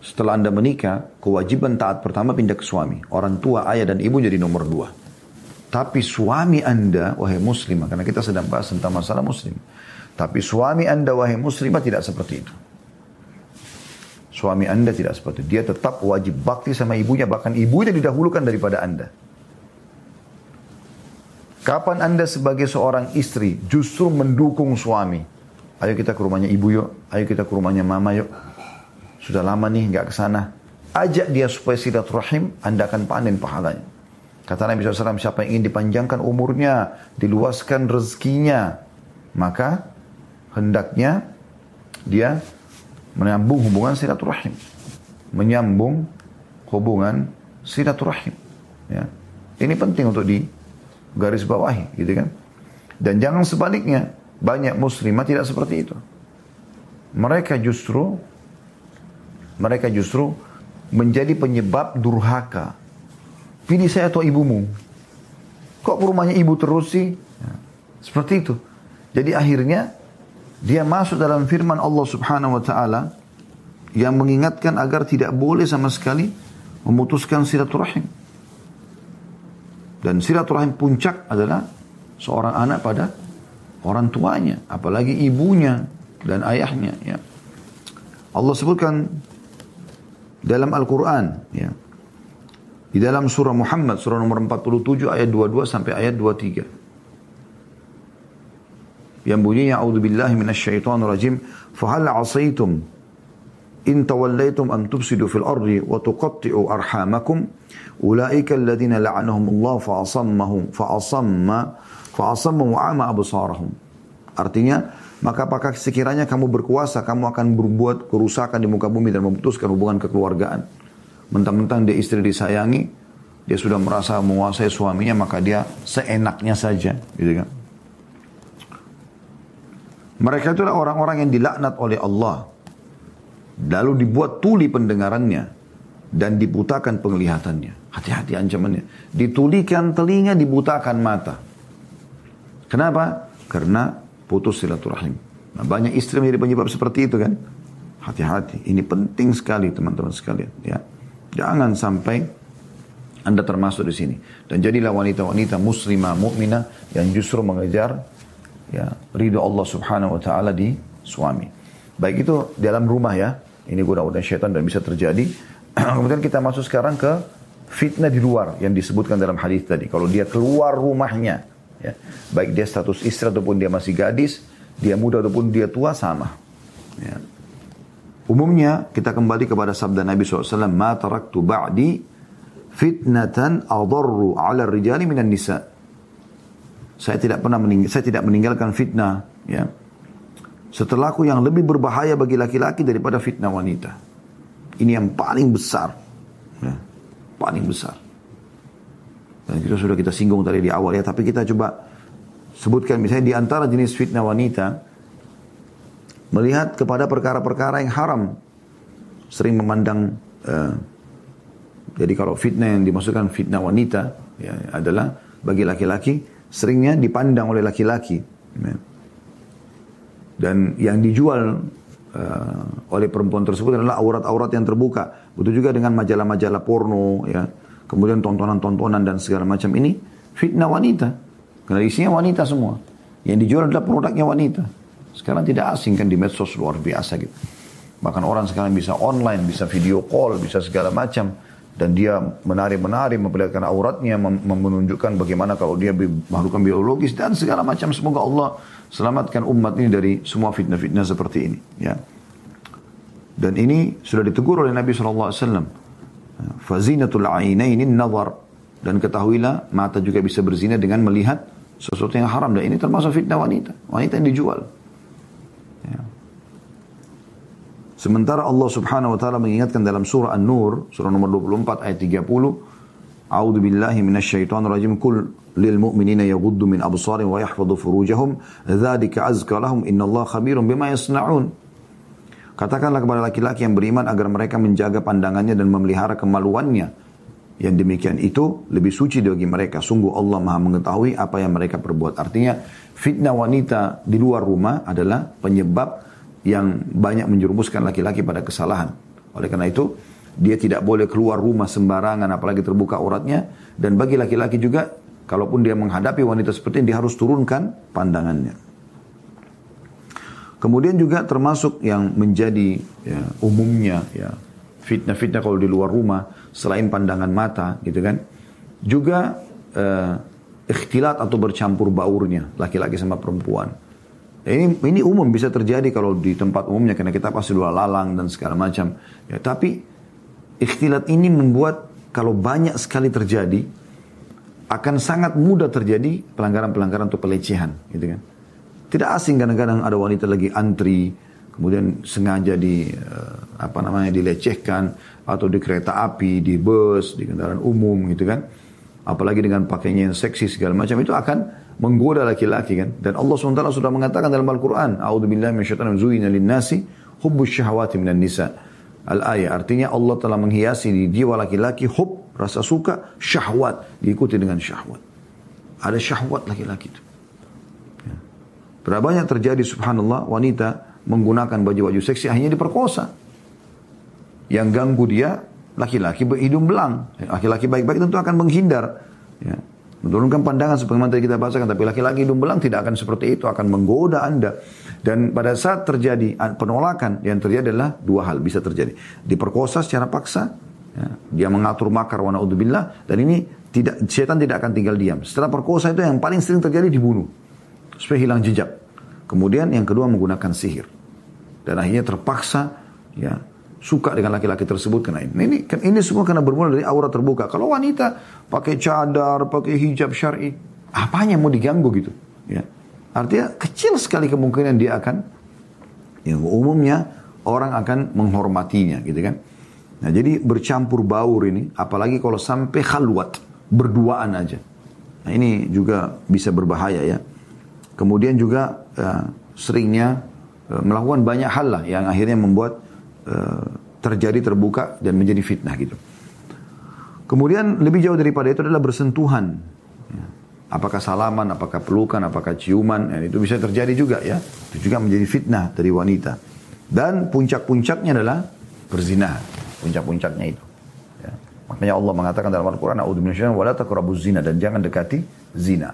setelah anda menikah kewajiban taat pertama pindah ke suami. Orang tua, ayah dan ibu jadi nomor dua. Tapi suami anda, wahai muslimah, karena kita sedang bahas tentang masalah muslim. Tapi suami anda, wahai muslimah, tidak seperti itu. Suami anda tidak seperti itu. Dia tetap wajib bakti sama ibunya. Bahkan ibunya didahulukan daripada anda. Kapan anda sebagai seorang istri justru mendukung suami? Ayo kita ke rumahnya ibu yuk. Ayo kita ke rumahnya mama yuk. Sudah lama nih nggak ke sana. Ajak dia supaya silaturahim, anda akan panen pahalanya. Kata Nabi SAW, siapa yang ingin dipanjangkan umurnya, diluaskan rezekinya, maka hendaknya dia menyambung hubungan silaturahim. Menyambung hubungan silaturahim. Ya. Ini penting untuk di garis bawahi, gitu kan? Dan jangan sebaliknya, banyak muslimah tidak seperti itu. Mereka justru mereka justru menjadi penyebab durhaka. Pilih saya atau ibumu. Kok rumahnya ibu terus sih? Ya. Seperti itu. Jadi akhirnya dia masuk dalam firman Allah Subhanahu wa taala yang mengingatkan agar tidak boleh sama sekali memutuskan silaturahim. Dan silaturahim puncak adalah seorang anak pada orang tuanya, apalagi ibunya dan ayahnya ya. Allah sebutkan dalam Al-Qur'an ya. Di dalam surah Muhammad surah nomor 47 ayat 22 sampai ayat 23 yang bunyinya a'udzubillahi minasyaitonir rajim fahal 'asaitum in tawallaitum an tufsidu fil ardi wa tuqatti'u arhamakum? Ulaika alladhina la'anahumullah fa asammahum fa asamma fa asamma wa ama absarahum. Artinya maka apakah sekiranya kamu berkuasa kamu akan berbuat kerusakan di muka bumi dan memutuskan hubungan kekeluargaan. Mentang-mentang dia istri disayangi dia sudah merasa menguasai suaminya maka dia seenaknya saja gitu kan mereka itulah orang-orang yang dilaknat oleh Allah. Lalu dibuat tuli pendengarannya dan dibutakan penglihatannya. Hati-hati ancamannya. Ditulikan telinga, dibutakan mata. Kenapa? Karena putus silaturahim. Nah, banyak istri menjadi penyebab seperti itu kan. Hati-hati. Ini penting sekali teman-teman sekalian. Ya, Jangan sampai anda termasuk di sini. Dan jadilah wanita-wanita muslimah, mukminah yang justru mengejar ya ridho Allah Subhanahu wa taala di suami. Baik itu dalam rumah ya. Ini godaan syaitan dan bisa terjadi. Kemudian kita masuk sekarang ke fitnah di luar yang disebutkan dalam hadis tadi. Kalau dia keluar rumahnya, ya, baik dia status istri ataupun dia masih gadis, dia muda ataupun dia tua sama. Ya. Umumnya kita kembali kepada sabda Nabi SAW, Ma taraktu ba'di fitnatan adarru ala rijali minan nisa. Saya tidak pernah saya tidak meninggalkan fitnah ya. Setelahku yang lebih berbahaya bagi laki-laki daripada fitnah wanita. Ini yang paling besar. Ya. Paling besar. Dan itu sudah kita singgung tadi di awal ya, tapi kita coba sebutkan misalnya di antara jenis fitnah wanita melihat kepada perkara-perkara yang haram sering memandang uh, jadi kalau fitnah yang dimasukkan fitnah wanita ya, adalah bagi laki-laki seringnya dipandang oleh laki-laki ya. dan yang dijual uh, oleh perempuan tersebut adalah aurat-aurat yang terbuka begitu juga dengan majalah-majalah porno ya kemudian tontonan-tontonan dan segala macam ini fitnah wanita. Karena isinya wanita semua. Yang dijual adalah produknya wanita. Sekarang tidak asing kan di medsos luar biasa gitu. Bahkan orang sekarang bisa online, bisa video call, bisa segala macam. Dan dia menari-menari, memperlihatkan auratnya, menunjukkan bagaimana kalau dia makhluk biologis dan segala macam. Semoga Allah selamatkan umat ini dari semua fitnah-fitnah seperti ini. Ya. Dan ini sudah ditegur oleh Nabi SAW. Fazinatul ainaini nazar. Dan ketahuilah mata juga bisa berzina dengan melihat sesuatu yang haram. Dan ini termasuk fitnah wanita. Wanita yang dijual. Ya. Sementara Allah subhanahu wa ta'ala mengingatkan dalam surah An-Nur, surah nomor 24 ayat 30, A'udhu billahi minasyaitan rajim, Kul lil mu'minina yaguddu min absarin wa yahfadu furujahum, Dzalika azka lahum, inna Allah khabirun bima yasna'un. Katakanlah kepada laki-laki yang beriman agar mereka menjaga pandangannya dan memelihara kemaluannya. Yang demikian itu lebih suci bagi mereka. Sungguh Allah maha mengetahui apa yang mereka perbuat. Artinya fitnah wanita di luar rumah adalah penyebab yang banyak menjerumuskan laki-laki pada kesalahan. Oleh karena itu, dia tidak boleh keluar rumah sembarangan apalagi terbuka uratnya. Dan bagi laki-laki juga, kalaupun dia menghadapi wanita seperti ini, dia harus turunkan pandangannya. Kemudian juga termasuk yang menjadi ya, umumnya ya fitnah-fitnah kalau di luar rumah selain pandangan mata gitu kan juga uh, ikhtilat atau bercampur baurnya laki-laki sama perempuan. Ini ini umum bisa terjadi kalau di tempat umumnya karena kita pasti dua lalang dan segala macam. Ya, tapi ikhtilat ini membuat kalau banyak sekali terjadi akan sangat mudah terjadi pelanggaran-pelanggaran atau pelecehan gitu kan. Tidak asing kadang-kadang ada wanita lagi antri, kemudian sengaja di uh, apa namanya dilecehkan atau di kereta api, di bus, di kendaraan umum gitu kan. Apalagi dengan pakainya yang seksi segala macam itu akan menggoda laki-laki kan. Dan Allah SWT sudah mengatakan dalam Al-Quran, A'udzubillahi minasyaitonir zuina lin-nasi hubbus syahawati minan nisa. Al-ayah artinya Allah telah menghiasi di jiwa laki-laki hub, rasa suka, syahwat, diikuti dengan syahwat. Ada syahwat laki-laki itu. Berapa banyak terjadi subhanallah wanita menggunakan baju-baju seksi akhirnya diperkosa. Yang ganggu dia laki-laki berhidung belang. Laki-laki baik-baik tentu akan menghindar. Ya. Menurunkan pandangan sebagaimana tadi kita bahasakan. Tapi laki-laki hidung belang tidak akan seperti itu. Akan menggoda anda. Dan pada saat terjadi penolakan yang terjadi adalah dua hal bisa terjadi. Diperkosa secara paksa. Ya. Dia mengatur makar wa na'udzubillah. Dan ini tidak setan tidak akan tinggal diam. Setelah perkosa itu yang paling sering terjadi dibunuh supaya hilang jejak. Kemudian yang kedua menggunakan sihir. Dan akhirnya terpaksa ya suka dengan laki-laki tersebut karena ini. Ini ini semua karena bermula dari aura terbuka. Kalau wanita pakai cadar, pakai hijab syar'i, apanya mau diganggu gitu, ya. Artinya kecil sekali kemungkinan dia akan yang umumnya orang akan menghormatinya gitu kan. Nah, jadi bercampur baur ini apalagi kalau sampai khalwat, berduaan aja. Nah, ini juga bisa berbahaya ya. Kemudian juga uh, seringnya uh, melakukan banyak hal lah yang akhirnya membuat terjadi terbuka dan menjadi fitnah gitu. Kemudian lebih jauh daripada itu adalah bersentuhan. Ya. Apakah salaman, apakah pelukan, apakah ciuman, ya, itu bisa terjadi juga ya. Itu juga menjadi fitnah dari wanita. Dan puncak-puncaknya adalah berzina. Puncak-puncaknya itu. Ya. Makanya Allah mengatakan dalam Al-Quran, A'udhu zina. Dan jangan dekati zina.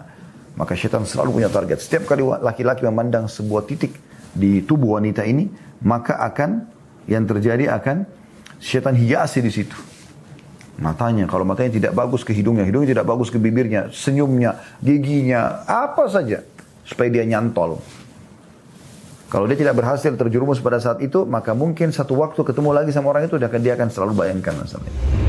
Maka syaitan selalu punya target. Setiap kali laki-laki memandang sebuah titik di tubuh wanita ini, maka akan yang terjadi akan syaitan hiasi di situ. Matanya, kalau matanya tidak bagus ke hidungnya, hidungnya tidak bagus ke bibirnya, senyumnya, giginya, apa saja. Supaya dia nyantol. Kalau dia tidak berhasil terjerumus pada saat itu, maka mungkin satu waktu ketemu lagi sama orang itu, dia akan, selalu bayangkan masalah